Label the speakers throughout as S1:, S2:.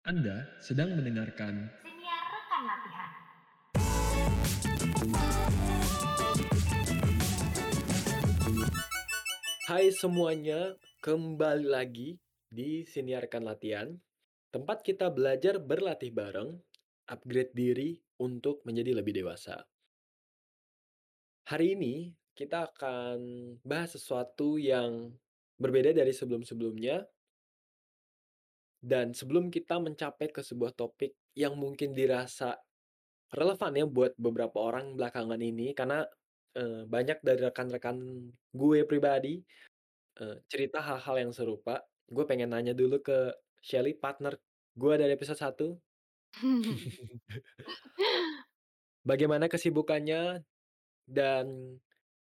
S1: Anda sedang mendengarkan
S2: Siniar rekan latihan.
S3: Hai semuanya, kembali lagi di Siniarkan Latihan, tempat kita belajar berlatih bareng, upgrade diri untuk menjadi lebih dewasa. Hari ini kita akan bahas sesuatu yang berbeda dari sebelum-sebelumnya. Dan sebelum kita mencapai ke sebuah topik yang mungkin dirasa relevan ya buat beberapa orang belakangan ini karena, eee, banyak dari rekan-rekan gue pribadi, eee, cerita hal-hal yang serupa. Gue pengen nanya dulu ke Shelly, partner gue dari episode 1. Bagaimana kesibukannya dan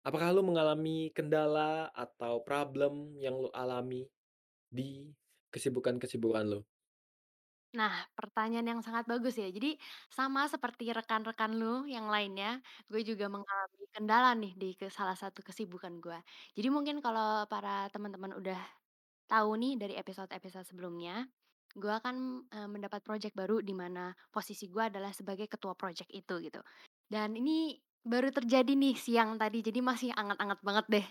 S3: apakah lu mengalami kendala atau problem yang lu alami di kesibukan-kesibukan lu?
S2: Nah, pertanyaan yang sangat bagus ya. Jadi sama seperti rekan-rekan lu yang lainnya, gue juga mengalami kendala nih di ke salah satu kesibukan gue. Jadi mungkin kalau para teman-teman udah tahu nih dari episode-episode sebelumnya, gue kan, eee, mendapat project baru di mana posisi gue adalah sebagai ketua project itu gitu. Dan ini baru terjadi nih siang tadi, jadi masih anget-anget banget deh.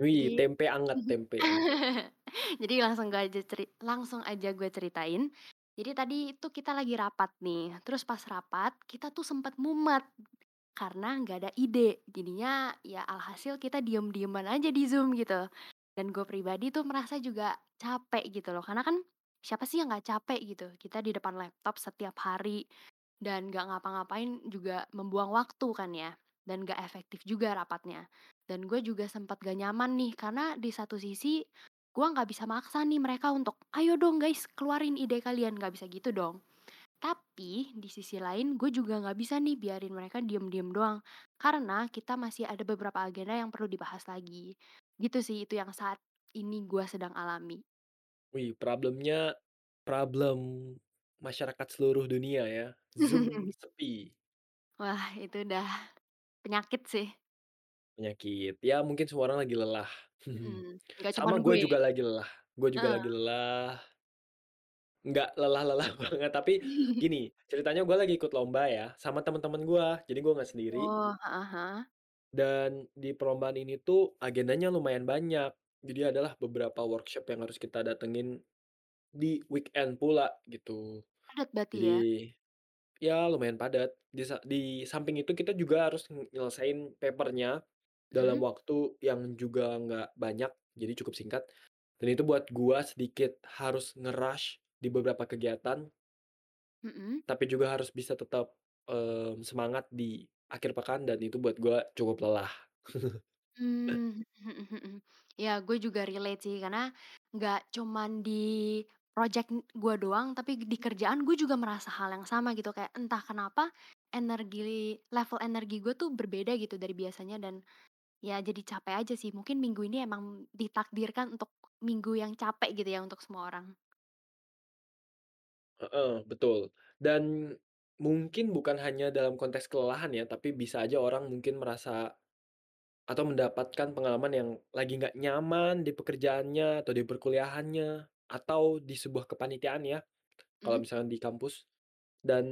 S3: Wih, tempe anget tempe.
S2: Jadi langsung gue aja ceri langsung aja gue ceritain. Jadi tadi itu kita lagi rapat nih, terus pas rapat kita tuh sempet mumet karena nggak ada ide. Jadinya ya alhasil kita diem-dieman aja di Zoom gitu. Dan gue pribadi tuh merasa juga capek gitu loh, karena kan siapa sih yang nggak capek gitu, kita di depan laptop setiap hari dan nggak ngapa-ngapain juga membuang waktu kan ya, dan nggak efektif juga rapatnya. Dan gue juga sempat gak nyaman nih, karena di satu sisi gue nggak bisa maksa nih mereka untuk, "Ayo dong guys, keluarin ide kalian." Nggak bisa gitu dong. Tapi di sisi lain gue juga nggak bisa nih biarin mereka diem-diem doang, karena kita masih ada beberapa agenda yang perlu dibahas lagi. Gitu sih, itu yang saat ini gue sedang alami.
S3: Wih, problemnya problem masyarakat seluruh dunia ya, Zoom sepi,
S2: Wah, itu udah penyakit sih.
S3: Penyakit. Ya mungkin semua orang lagi lelah.
S2: Mhm, nggak cuman
S3: Sama gue
S2: gue.
S3: juga lagi lelah gue juga
S2: Heeh.
S3: lagi lelah, nggak lelah-lelah banget, tapi gini, ceritanya gue lagi ikut lomba ya, sama temen-temen gue, jadi gue nggak sendiri.
S2: Oh, heeh heeh.
S3: Dan di perlombaan ini tuh agendanya lumayan banyak. Jadi adalah beberapa workshop yang harus kita datengin di weekend pula gitu.
S2: Padat berarti ya?
S3: Jadi ya lumayan padat. Di sa di samping itu kita juga harus nyelesain paper-nya dalam
S2: Mhm,
S3: waktu yang juga nggak banyak, jadi cukup singkat. Dan itu buat gua sedikit harus nge-rush di beberapa kegiatan,
S2: mhm.
S3: tapi juga harus bisa tetap, mmm, semangat di akhir pekan dan itu buat gua cukup lelah.
S2: Mhm. Ya, gue juga relate sih karena nggak cuman di project gue doang, tapi di kerjaan gue juga merasa hal yang sama gitu, kayak entah kenapa energi level energi gue tuh berbeda gitu dari biasanya dan ya jadi capek aja sih. Mungkin minggu ini emang ditakdirkan untuk minggu yang capek gitu ya untuk semua orang.
S3: Heeh, betul. Dan mungkin bukan hanya dalam konteks kelelahan ya, tapi bisa aja orang mungkin merasa atau mendapatkan pengalaman yang lagi nggak nyaman di pekerjaannya atau di perkuliahannya, atau di sebuah kepanitiaan ya, kalau
S2: Mhm
S3: misalkan di kampus. Dan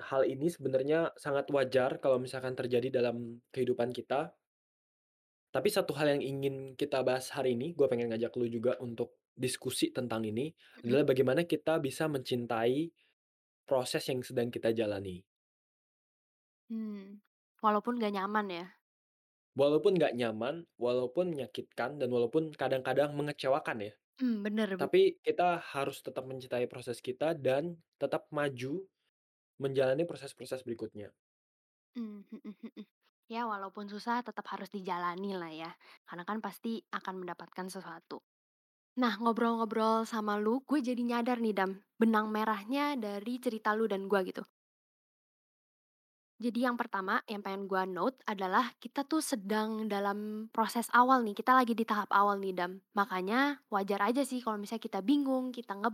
S3: hal ini sebenarnya sangat wajar kalau misalkan terjadi dalam kehidupan kita. Tapi satu hal yang ingin kita bahas hari ini, gue pengen ngajak lu juga untuk diskusi tentang ini, adalah bagaimana kita bisa mencintai proses yang sedang kita jalani.
S2: Mmm, walaupun gak nyaman ya?
S3: Walaupun nggak nyaman, walaupun menyakitkan, dan walaupun kadang-kadang mengecewakan ya,
S2: Mmm, bener
S3: tapi kita harus tetap mencintai proses kita dan tetap maju menjalani proses-proses berikutnya.
S2: Mmm, mhm mhm. Ya walaupun susah tetap harus dijalani lah ya, karena kan pasti akan mendapatkan sesuatu. Nah ngobrol-ngobrol sama lu, gue jadi nyadar nih Dam, benang merahnya dari cerita lu dan gua gitu. Jadi yang pertama yang pengen gua note adalah kita tuh sedang dalam proses awal nih, kita lagi di tahap awal nih Dam. Makanya wajar aja sih kalau misalnya kita bingung, kita nge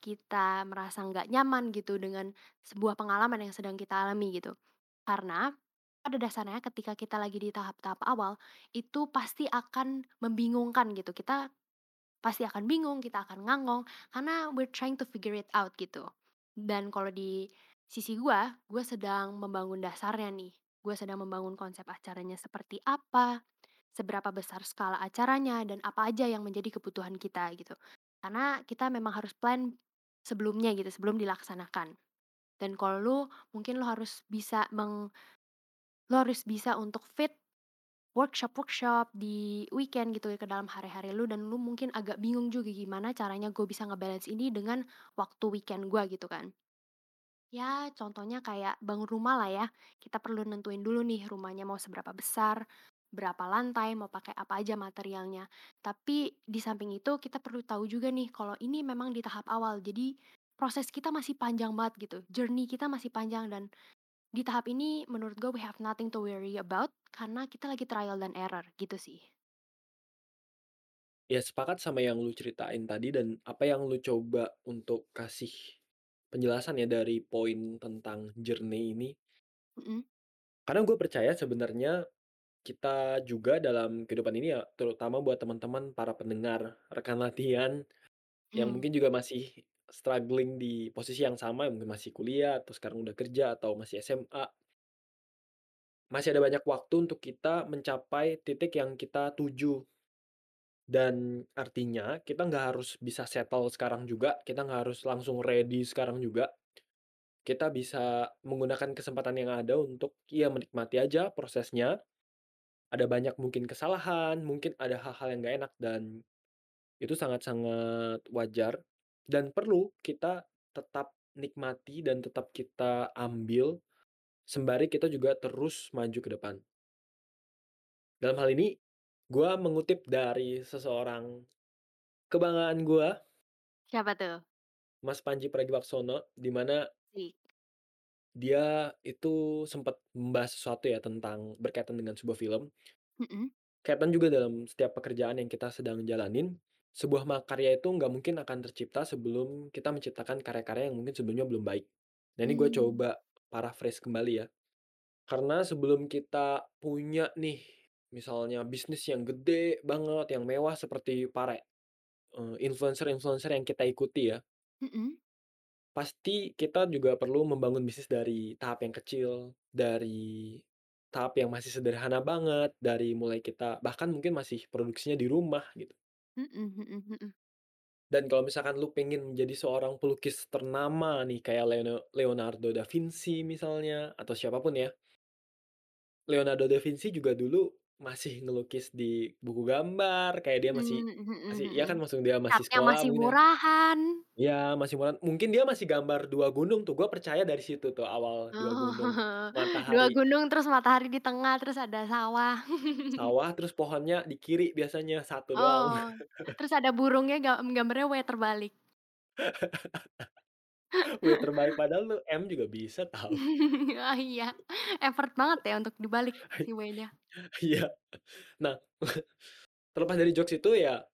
S2: kita merasa nggak nyaman gitu dengan sebuah pengalaman yang sedang kita alami gitu. Karena pada dasarnya ketika kita lagi di tahap-tahap awal, itu pasti akan membingungkan gitu. Kita pasti akan bingung, kita akan ngangong, karena we're trying to figure it out gitu. Dan kalau di sisi gua, gua sedang membangun dasarnya nih. Gua sedang membangun konsep acaranya seperti apa, seberapa besar skala acaranya, dan apa aja yang menjadi kebutuhan kita gitu. Karena kita memang harus plan sebelumnya gitu, sebelum dilaksanakan. Dan kalau lu, mungkin lu harus bisa meng lu harus bisa untuk fit workshop-workshop di weekend gitu ke dalam hari-hari lu dan lu mungkin agak bingung juga gimana caranya gue bisa nge-balance ini dengan waktu weekend gua gitu kan. Ya contohnya kayak bangun rumah lah ya, kita perlu nentuin dulu nih rumahnya mau seberapa besar, berapa lantai, mau pakai apa aja materialnya. Tapi di samping itu kita perlu tahu juga nih kalau ini memang di tahap awal, jadi proses kita masih panjang banget gitu, journey kita masih panjang dan di tahap ini menurut gue we have nothing to worry about karena kita lagi trial dan error gitu sih.
S3: Ya sepakat sama yang lu ceritain tadi dan apa yang lu coba untuk kasih penjelasan ya dari poin tentang journey ini.
S2: Mhm.
S3: Karena gue percaya sebenarnya kita juga dalam kehidupan ini ya, terutama buat teman-teman para pendengar, rekan latihan yang
S2: Mmm.
S3: mungkin juga masih struggling di posisi yang sama, mungkin masih kuliah atau sekarang udah kerja atau masih SMA. Masih ada banyak waktu untuk kita mencapai titik yang kita tuju. Dan artinya kita nggak harus bisa settle sekarang juga, kita nggak harus langsung ready sekarang juga. Kita bisa menggunakan kesempatan yang ada untuk ya menikmati aja prosesnya. Ada banyak mungkin kesalahan, mungkin ada hal-hal yang nggak enak dan itu sangat-sangat wajar dan perlu kita tetap nikmati dan tetap kita ambil, sembari kita juga terus maju ke depan. Dalam hal ini, gua mengutip dari seseorang kebanggaan gua,
S2: Siapa tuh?
S3: Mas Panji Pragiwaksono, di mana dia itu sempat membahas sesuatu ya tentang berkaitan dengan sebuah film.
S2: Mhm.
S3: Kaitan juga dalam setiap pekerjaan yang kita sedang jalanin, sebuah makarya itu nggak mungkin akan tercipta sebelum kita menciptakan karya-karya yang mungkin sebelumnya belum baik. Nah ini gue
S2: Mmm.
S3: coba paraphrase kembali ya. Karena sebelum kita punya nih, misalnya bisnis yang gede banget, yang mewah seperti para, eee, influencer-influencer yang kita ikuti ya,
S2: Mhm.
S3: pasti kita juga perlu membangun bisnis dari tahap yang kecil, dari tahap yang masih sederhana banget, dari mulai kita bahkan mungkin masih produksinya di rumah gitu.
S2: Mhm mhm mhm.
S3: Dan kalau misalkan lu pengen menjadi seorang pelukis ternama nih kayak Leonardo da Vinci misalnya, atau siapa pun ya. Leonardo da Vinci juga dulu masih ngelukis di buku gambar, kayak dia masih
S2: mhm
S3: masih ya
S2: mhm.
S3: kan maksud dia masih
S2: Catnya
S3: sekolah
S2: masih
S3: mungkin ya.
S2: murahan.
S3: Iya masih murah mungkin dia masih gambar 2 gunung tuh, gua percaya dari situ tuh awal 2
S2: Oh,
S3: gunung,
S2: 2
S3: matahari
S2: gunung terus matahari di tengah, terus ada sawah.
S3: sawah, terus pohonnya di kiri biasanya, satu doang.
S2: Oh, terus ada burungnya ga gambarnya W terbalik.
S3: W terbalik padahal lu M juga bisa tahu.
S2: Oh iya, effort banget ya untuk dibalik si W-nya.
S3: Iya. Nah, terlepas dari jokes itu ya,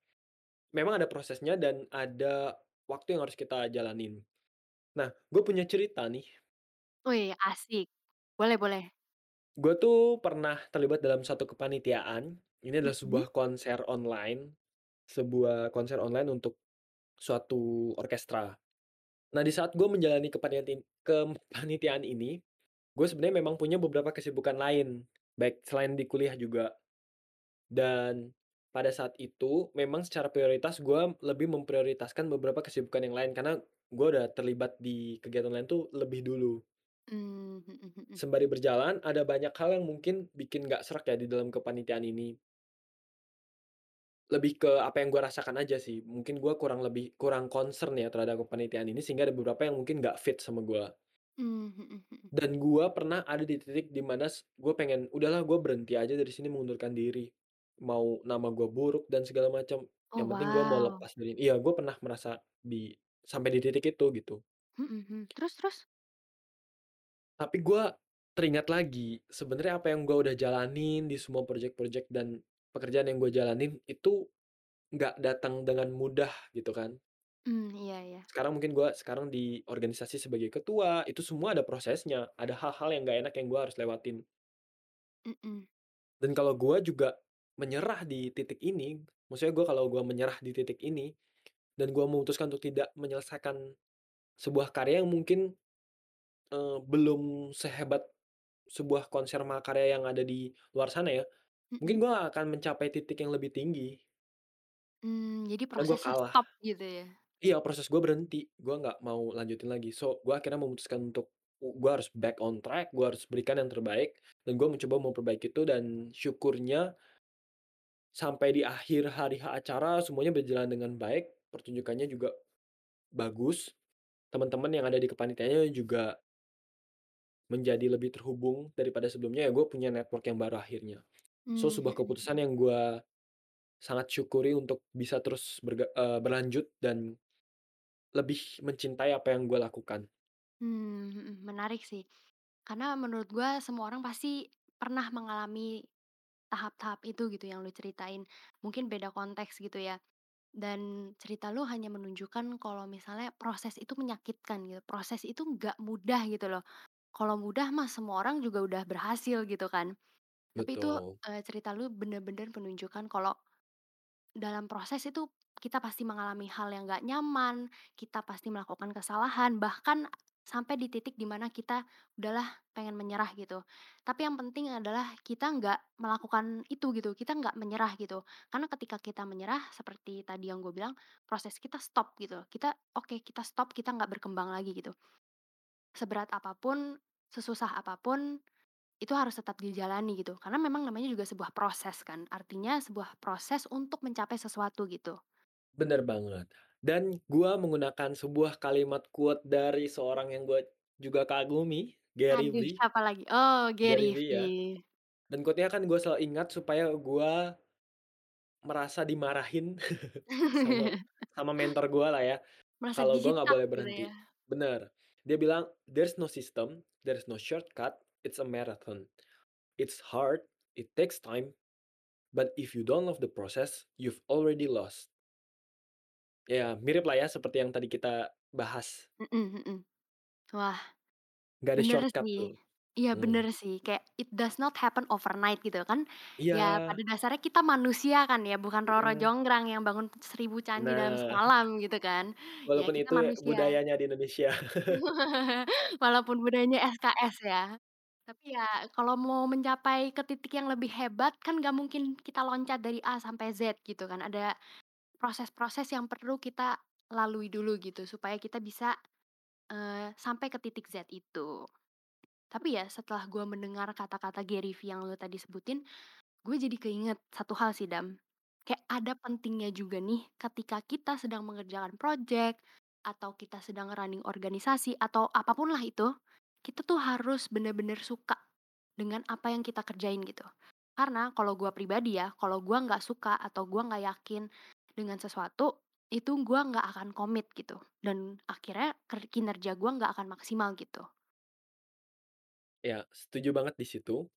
S3: memang ada prosesnya dan ada waktu yang harus kita jalanin. Nah, gue punya cerita nih.
S2: Wih, asik. Boleh boleh.
S3: Gue tuh pernah terlibat dalam satu kepanitiaan. Ini adalah sebuah konser online, sebuah konser online untuk suatu orkestra. Nah, di saat gue menjalani kepanitiaan kepanitiaan ini, gue sebenarnya memang punya beberapa kesibukan lain, baik selain di kuliah juga. Dan pada saat itu memang secara prioritas gue lebih memprioritaskan beberapa kesibukan yang lain karena gue udah terlibat di kegiatan lain tuh lebih dulu.
S2: Mmm, mhm mhm.
S3: Sembari berjalan ada banyak hal yang mungkin bikin nggak sreg ya di dalam kepanitiaan ini. Lebih ke apa yang gue rasakan aja sih, mungkin gue kurang lebih kurang concern ya terhadap kepanitiaan ini sehingga ada beberapa yang mungkin nggak fit sama gue.
S2: Mmm, mhm mhm.
S3: Dan gue pernah ada di titik di mana s gue pengen, "Udahlah gue berhenti aja dari sini mengundurkan diri." Mau nama gue buruk dan segala macam,
S2: Oh,
S3: yang penting gue mau
S2: wow.
S3: lepas dari iya gue pernah merasa di sampai di titik itu gitu.
S2: Terus terus?
S3: Tapi gue teringat lagi, sebenarnya apa yang gue udah jalanin di semua project-project dan pekerjaan yang gue jalanin itu nggak datang dengan mudah gitu kan.
S2: Mmm, iya iya.
S3: Sekarang mungkin gue sekarang di organisasi sebagai ketua, itu semua ada prosesnya, ada hal-hal yang nggak enak yang gue harus lewatin.
S2: Mhm.
S3: Dan kalau gue juga menyerah di titik ini, Maksudnya gue kalau gue menyerah di titik ini, dan gue memutuskan untuk tidak menyelesaikan sebuah karya yang mungkin, eee, belum sehebat sebuah konser mahakarya yang ada di luar sana ya, mungkin gue akan mencapai titik yang lebih tinggi.
S2: Mmm, jadi
S3: Karena gue
S2: prosesnya
S3: kalah.
S2: stop gitu ya?
S3: Iya, proses gue berhenti, gue nggak mau lanjutin lagi. So, gue akhirnya memutuskan untuk u gue harus back on track, gue harus berikan yang terbaik, dan gue mencoba memperbaiki itu dan syukurnya sampai di akhir hari H acara semuanya berjalan dengan baik, pertunjukannya juga bagus, teman-teman yang ada di kepanitiaannya juga menjadi lebih terhubung daripada sebelumnya, ya gue punya network yang baru akhirnya. So,
S2: Mmm,
S3: sebuah
S2: mhm.
S3: keputusan yang gue sangat syukuri untuk bisa terus berga eee, berlanjut dan lebih mencintai apa yang gue lakukan.
S2: Mmm, mhm, menarik sih. Karena menurut gua semua orang pasti pernah mengalami tahap-tahap itu gitu yang lu ceritain. Mungkin beda konteks gitu ya. Dan cerita lu hanya menunjukkan kalau misalnya proses itu menyakitkan gitu, proses itu nggak mudah gitu loh. Kalau mudah mah semua orang juga udah berhasil gitu kan. Tapi itu,
S3: Betul.
S2: eee, cerita lu bener-bener menunjukkan kalau dalam proses itu kita pasti mengalami hal yang nggak nyaman, kita pasti melakukan kesalahan, bahkan sampai di titik di mana kita udahlah pengen menyerah gitu. Tapi yang penting adalah kita nggak melakukan itu gitu, kita nggak menyerah gitu. Karena ketika kita menyerah seperti tadi yang gue bilang, proses kita stop gitu. Kita oke, kita stop, kita nggak berkembang lagi gitu. Seberat apa pun, sesusah apa pun, itu harus tetap dijalani gitu. Karena memang namanya juga sebuah proses kan, artinya sebuah proses untuk mencapai sesuatu gitu.
S3: Bener banget. Dan gue menggunakan sebuah kalimat quote dari seorang yang gue juga kagumi, Gary
S2: Aduh,
S3: Vee.
S2: siapa lagi? Oh,
S3: Gary
S2: Gary
S3: Vee ya. Dan quote-nya kan gue selalu ingat supaya gue merasa dimarahin sama sama mentor gue lah ya, kalau gue nggak boleh
S2: gitu
S3: berhenti.
S2: ya?
S3: Bener. Dia bilang, "There's no system, there's no shortcut, it's a marathon. It's hard, it takes time, but if you don't love the process, you've already lost." Ya, mirip lah ya seperti yang tadi kita bahas.
S2: Mhm mhm. Wah,
S3: Nggak ada
S2: bener
S3: shortcut
S2: sih.
S3: tuh.
S2: Iya
S3: Mmm.
S2: bener sih, kayak it does not happen overnight gitu kan. Ya
S3: Iya.
S2: pada dasarnya kita manusia kan ya, bukan Roro
S3: Mhm.
S2: Jonggrang yang bangun 1000 candi dalam
S3: Nah.
S2: semalam gitu kan. Ya
S3: Walaupun
S2: kita
S3: itu
S2: manusia.
S3: budayanya di Indonesia.
S2: Walaupun budayanya SKS ya. Tapi ya kalau mau mencapai ke titik yang lebih hebat kan nggak mungkin kita loncat dari A sampai Z gitu kan. Ada proses-proses yang perlu kita lalui dulu gitu supaya kita bisa, eee, sampai ke titik Z itu. Tapi ya setelah gue mendengar kata-kata Gary Vee yang lu tadi sebutin, gue jadi keinget satu hal sih Dam. Kayak ada pentingnya juga nih ketika kita sedang mengerjakan project, atau kita sedang running organisasi, atau apa pun lah itu, kita tuh harus bener-bener suka dengan apa yang kita kerjain gitu. Karena kalau gue pribadi ya, kalau gue nggak suka atau gue nggak yakin dengan sesuatu, itu gue nggak akan komit gitu. Dan akhirnya kinerja gue nggak akan maksimal gitu.
S3: Ya, setuju banget di situ.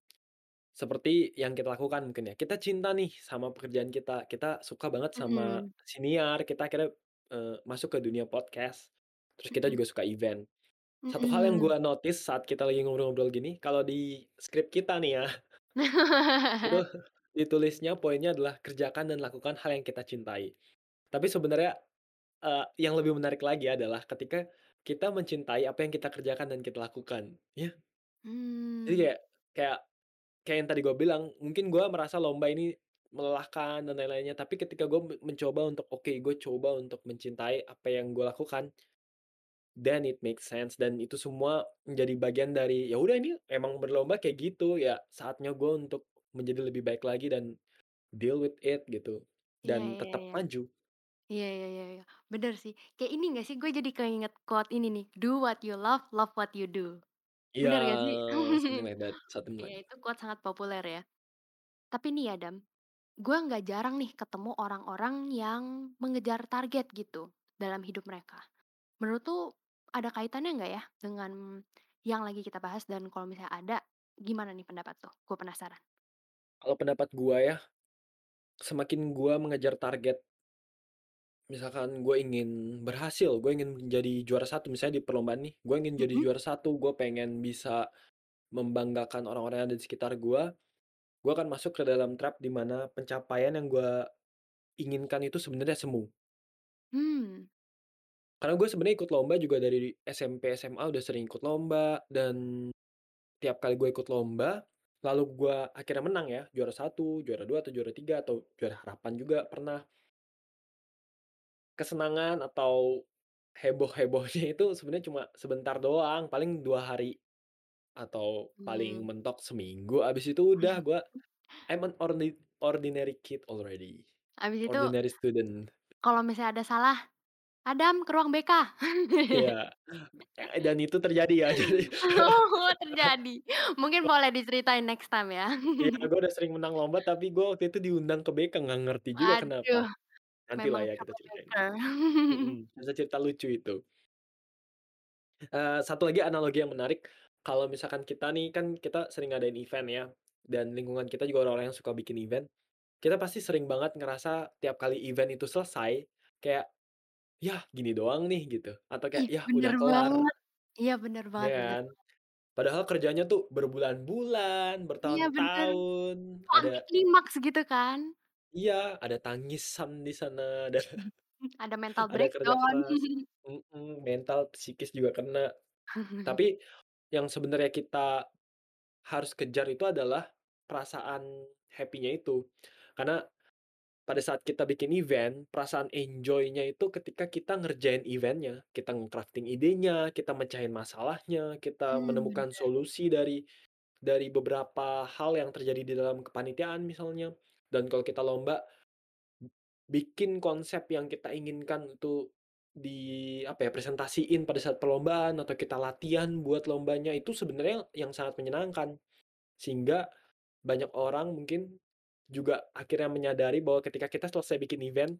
S3: Seperti yang kita lakukan mungkin ya, kita cinta nih sama pekerjaan kita, kita suka banget sama
S2: Mhm,
S3: siniar, kita akhirnya, eee, masuk ke dunia podcast, terus kita
S2: mhm,
S3: juga suka event. Satu hal yang
S2: mhm.
S3: gua notice saat kita lagi ngobrol-ngobrol gini, kalau di skrip kita nih ya, itu ditulisnya poinnya adalah kerjakan dan lakukan hal yang kita cintai. Tapi sebenarnya, eee, yang lebih menarik lagi adalah ketika kita mencintai apa yang kita kerjakan dan kita lakukan, ya. Jadi
S2: Mmm,
S3: kayak kayak kayak yang tadi gue bilang, mungkin gue merasa lomba ini melelahkan dan lain-lainnya, tapi ketika gue me mencoba untuk, oke, gue coba untuk mencintai apa yang gue lakukan, then it makes sense dan itu semua menjadi bagian dari, ya udah ini emang berlomba kayak gitu, ya saatnya gue untuk menjadi lebih baik lagi dan deal with it gitu,
S2: iya
S3: dan
S2: iya
S3: tetap
S2: iya.
S3: maju.
S2: Iya iya iya iya. Bener sih. Kayak ini nggak sih, gue jadi keinget quote ini nih, "Do what you love, love what you do."
S3: Iya,
S2: Bener gak sih?
S3: something like that, something
S2: Iya,
S3: like
S2: itu quote sangat populer ya. Tapi nih ya Dam, gue nggak jarang nih ketemu orang-orang yang mengejar target gitu dalam hidup mereka. Menurut tuh ada kaitannya nggak ya dengan yang lagi kita bahas dan kalau misalnya ada, gimana nih pendapat tuh? Gue penasaran.
S3: kalau pendapat gue ya, semakin gue mengejar target Misalkan gue ingin berhasil, gue ingin menjadi juara satu misalnya di perlombaan nih, gue ingin jadi
S2: Mhm,
S3: juara satu, gue pengen bisa membanggakan orang-orang yang ada di sekitar gue, gue akan masuk ke dalam trap di mana pencapaian yang gue inginkan itu sebenarnya semu.
S2: Mmm.
S3: Karena gue sebenarnya ikut lomba juga dari SMP, SMA udah sering ikut lomba dan tiap kali gue ikut lomba, lalu gue akhirnya menang ya, juara satu, juara 2, atau juara 3, atau juara harapan juga pernah. Kesenangan atau heboh-hebohnya itu sebenarnya cuma sebentar doang, paling 2 hari atau paling
S2: Mmm.
S3: mentok seminggu, habis itu udah gue I'm an ordi ordinary kid already,
S2: Habis itu
S3: ordinary student.
S2: kalau misalnya ada salah, "Adam ke ruang BK."
S3: Iya, eee, dan itu terjadi ya,
S2: Oh, terjadi. Mungkin boleh diceritain next time ya.
S3: Iya, gue udah sering menang lomba, tapi gue waktu itu diundang ke BK, nggak ngerti juga kenapa.
S2: Waduh,
S3: Nantilah
S2: memang
S3: ya kita ceritain. bisa cerita lucu itu. Eee, satu lagi analogi yang menarik, kalau misalkan kita nih, kan kita sering ngadain event ya, dan lingkungan kita juga orang-orang yang suka bikin event, kita pasti sering banget ngerasa tiap kali event itu selesai, kayak, "Yah gini doang nih," gitu, atau kayak,
S2: Ih,
S3: "Yah
S2: bener
S3: udah kelar."
S2: banget. Iya, bener banget
S3: Ya
S2: bener
S3: kan?
S2: banget.
S3: Padahal kerjanya tuh berbulan-bulan,
S2: Iya, bener.
S3: bertahun-tahun, ada
S2: klimaks gitu kan?
S3: Iya, ada tangisan di sana, ada
S2: Ada mental
S3: ada kerja
S2: breakdown.
S3: keras, mhm, mental, psikis juga kena. Tapi yang sebenarnya kita harus kejar itu adalah perasaan happy-nya itu. Karena pada saat kita bikin event, perasaan enjoy-nya itu ketika kita ngerjain event-nya, kita nge-crafting idenya, kita mecahin masalahnya, kita
S2: Mmm,
S3: menemukan
S2: bener.
S3: solusi dari dari beberapa hal yang terjadi di dalam kepanitiaan misalnya. Dan kalau kita lomba, bikin konsep yang kita inginkan itu di apa ya, presentasiin pada saat perlombaan atau kita latihan buat lombanya, itu sebenarnya yang sangat menyenangkan. Sehingga banyak orang mungkin juga akhirnya menyadari bahwa ketika kita selesai bikin event,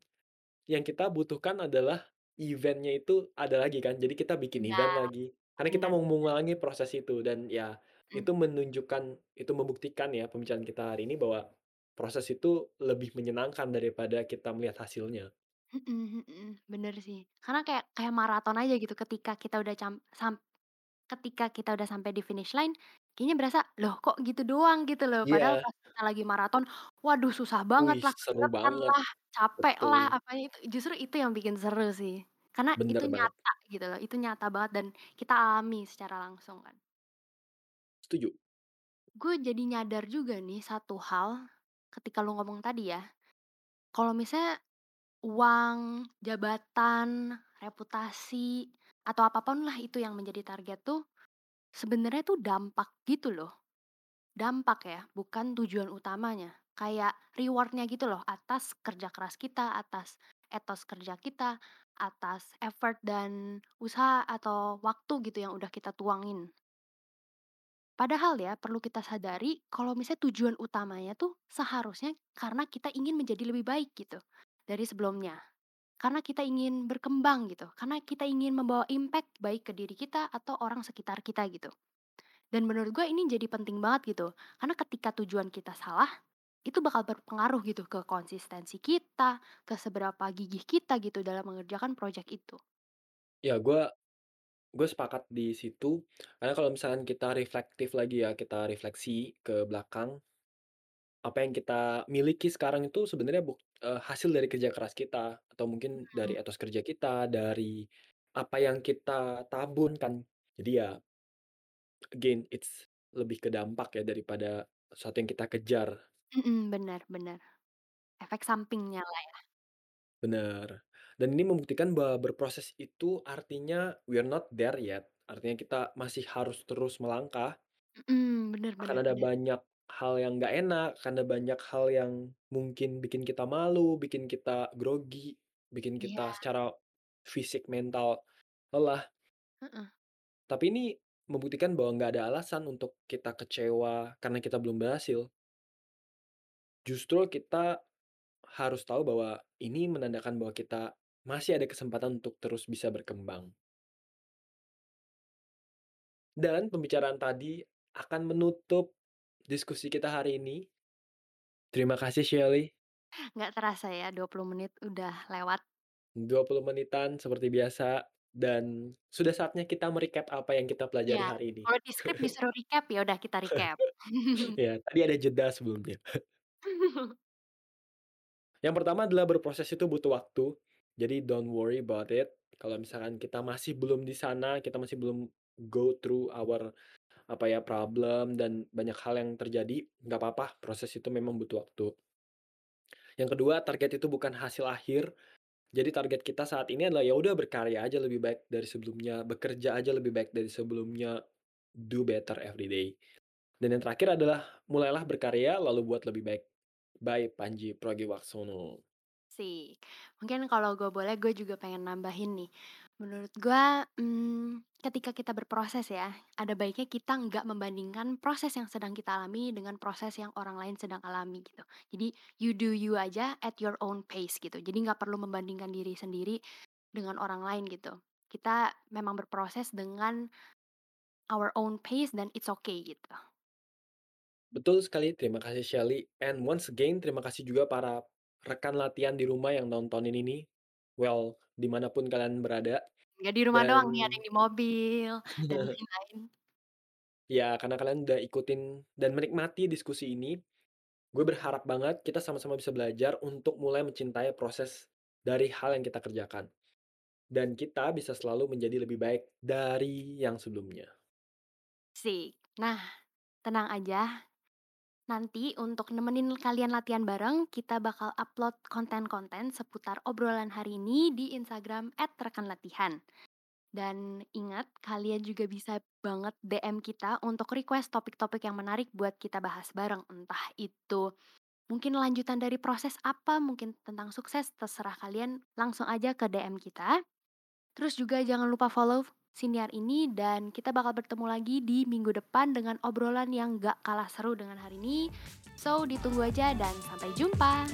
S3: yang kita butuhkan adalah event-nya itu ada lagi kan, jadi kita bikin
S2: Iya,
S3: event lagi. Karena kita mau mengulangi proses itu dan ya
S2: Mmm.
S3: itu menunjukkan itu membuktikan ya pembicaraan kita hari ini bahwa proses itu lebih menyenangkan daripada kita melihat hasilnya.
S2: Mhm mhm, bener sih. Karena kayak kayak maraton aja gitu ketika kita udah cam sam ketika kita udah sampai di finish line, kayaknya berasa, "Loh kok gitu doang?" Gitu loh. Padahal
S3: Iya.
S2: pas kita lagi maraton, waduh susah banget
S3: Wih,
S2: lah,
S3: seru banget.
S2: lah, capek lah,
S3: Betul.
S2: apanya itu justru itu yang bikin seru sih. Karena itu
S3: Bener banget.
S2: nyata gitu loh, itu nyata banget dan kita alami secara langsung kan.
S3: Setuju.
S2: Gue jadi nyadar juga nih satu hal, ketika lu ngomong tadi ya, kalau misalnya uang, jabatan, reputasi, atau apa pun lah itu yang menjadi target tuh, sebenarnya tuh dampak gitu loh. Dampak ya, bukan tujuan utamanya. Kayak reward-nya gitu loh atas kerja keras kita, atas etos kerja kita, atas effort dan usaha atau waktu gitu yang udah kita tuangin. Padahal ya, perlu kita sadari kalau misalnya tujuan utamanya tuh seharusnya karena kita ingin menjadi lebih baik gitu dari sebelumnya. Karena kita ingin berkembang gitu, karena kita ingin membawa impact baik ke diri kita atau orang sekitar kita gitu. Dan menurut gue ini jadi penting banget gitu, karena ketika tujuan kita salah, itu bakal berpengaruh gitu ke konsistensi kita, ke seberapa gigih kita gitu dalam mengerjakan project itu.
S3: Ya, gue gue sepakat di situ, karena kalau misalkan kita reflektif lagi ya, kita refleksi ke belakang apa yang kita miliki sekarang itu sebenarnya buk eee, hasil dari kerja keras kita, atau mungkin dari
S2: Mhm.
S3: etos kerja kita, dari apa yang kita tabur kan. Jadi ya again, it's lebih ke dampak ya daripada sesuatu yang kita kejar.
S2: Mhm, bener bener. Efek sampingnya lah ya.
S3: Bener. Dan ini membuktikan bahwa berproses itu artinya we are not there yet, artinya kita masih harus terus melangkah.
S2: Mhm, bener
S3: Akan
S2: bener
S3: ada
S2: bener.
S3: banyak hal yang nggak enak, ada banyak hal yang mungkin bikin kita malu, bikin kita grogi, bikin
S2: Iya,
S3: kita secara fisik, mental lelah.
S2: heeh.
S3: Tapi ini membuktikan bahwa nggak ada alasan untuk kita kecewa karena kita belum berhasil. Justru kita harus tahu bahwa ini menandakan bahwa kita masih ada kesempatan untuk terus bisa berkembang. Dan pembicaraan tadi akan menutup diskusi kita hari ini. Terima kasih Shelly.
S2: Nggak terasa ya 20 menit udah lewat.
S3: 20 menitan seperti biasa dan sudah saatnya kita me-recap apa yang kita pelajari
S2: Iya,
S3: hari ini.
S2: kalau di skrip disuruh recap, ya udah kita recap.
S3: Ya, tadi ada jeda sebelumnya. Yang pertama adalah berproses itu butuh waktu. Jadi don't worry about it. Kalau misalkan kita masih belum di sana, kita masih belum go through our apa ya problem dan banyak hal yang terjadi, nggak apa-apa. Proses itu memang butuh waktu. Yang kedua, target itu bukan hasil akhir. Jadi target kita saat ini adalah ya udah berkarya aja lebih baik dari sebelumnya, bekerja aja lebih baik dari sebelumnya, do better every day. Dan yang terakhir adalah mulailah berkarya lalu buat lebih baik. By Panji Pragiwaksono.
S2: Sih. Mungkin kalau gue boleh, gue juga pengen nambahin nih. Menurut gue, mmm, ketika kita berproses ya, ada baiknya kita nggak membandingkan proses yang sedang kita alami dengan proses yang orang lain sedang alami gitu. Jadi you do you aja at your own pace gitu. Jadi nggak perlu membandingkan diri sendiri dengan orang lain gitu. Kita memang berproses dengan our own pace dan it's okay gitu.
S3: Betul sekali, terima kasih Shelly. And once again, terima kasih juga para rekan latihan di rumah yang nontonin ini. Well, di mana pun kalian berada.
S2: Nggak di rumah
S3: Dan
S2: doang nih, ada yang di mobil, dan lain-lain.
S3: Ya, karena kalian udah ikutin dan menikmati diskusi ini, gue berharap banget kita sama-sama bisa belajar untuk mulai mencintai proses dari hal yang kita kerjakan. Dan kita bisa selalu menjadi lebih baik dari yang sebelumnya.
S2: Sik. Nah, tenang aja. Nanti untuk nemenin kalian latihan bareng, kita bakal upload konten-konten seputar obrolan hari ini di Instagram @rekanlatihan. Dan ingat, kalian juga bisa banget DM kita untuk request topik-topik yang menarik buat kita bahas bareng. Entah itu mungkin lanjutan dari proses apa, mungkin tentang sukses, terserah kalian. Langsung aja ke DM kita. Terus juga jangan lupa follow siniar ini dan kita bakal bertemu lagi di minggu depan dengan obrolan yang gak kalah seru dengan hari ini. So, ditunggu aja dan sampai jumpa.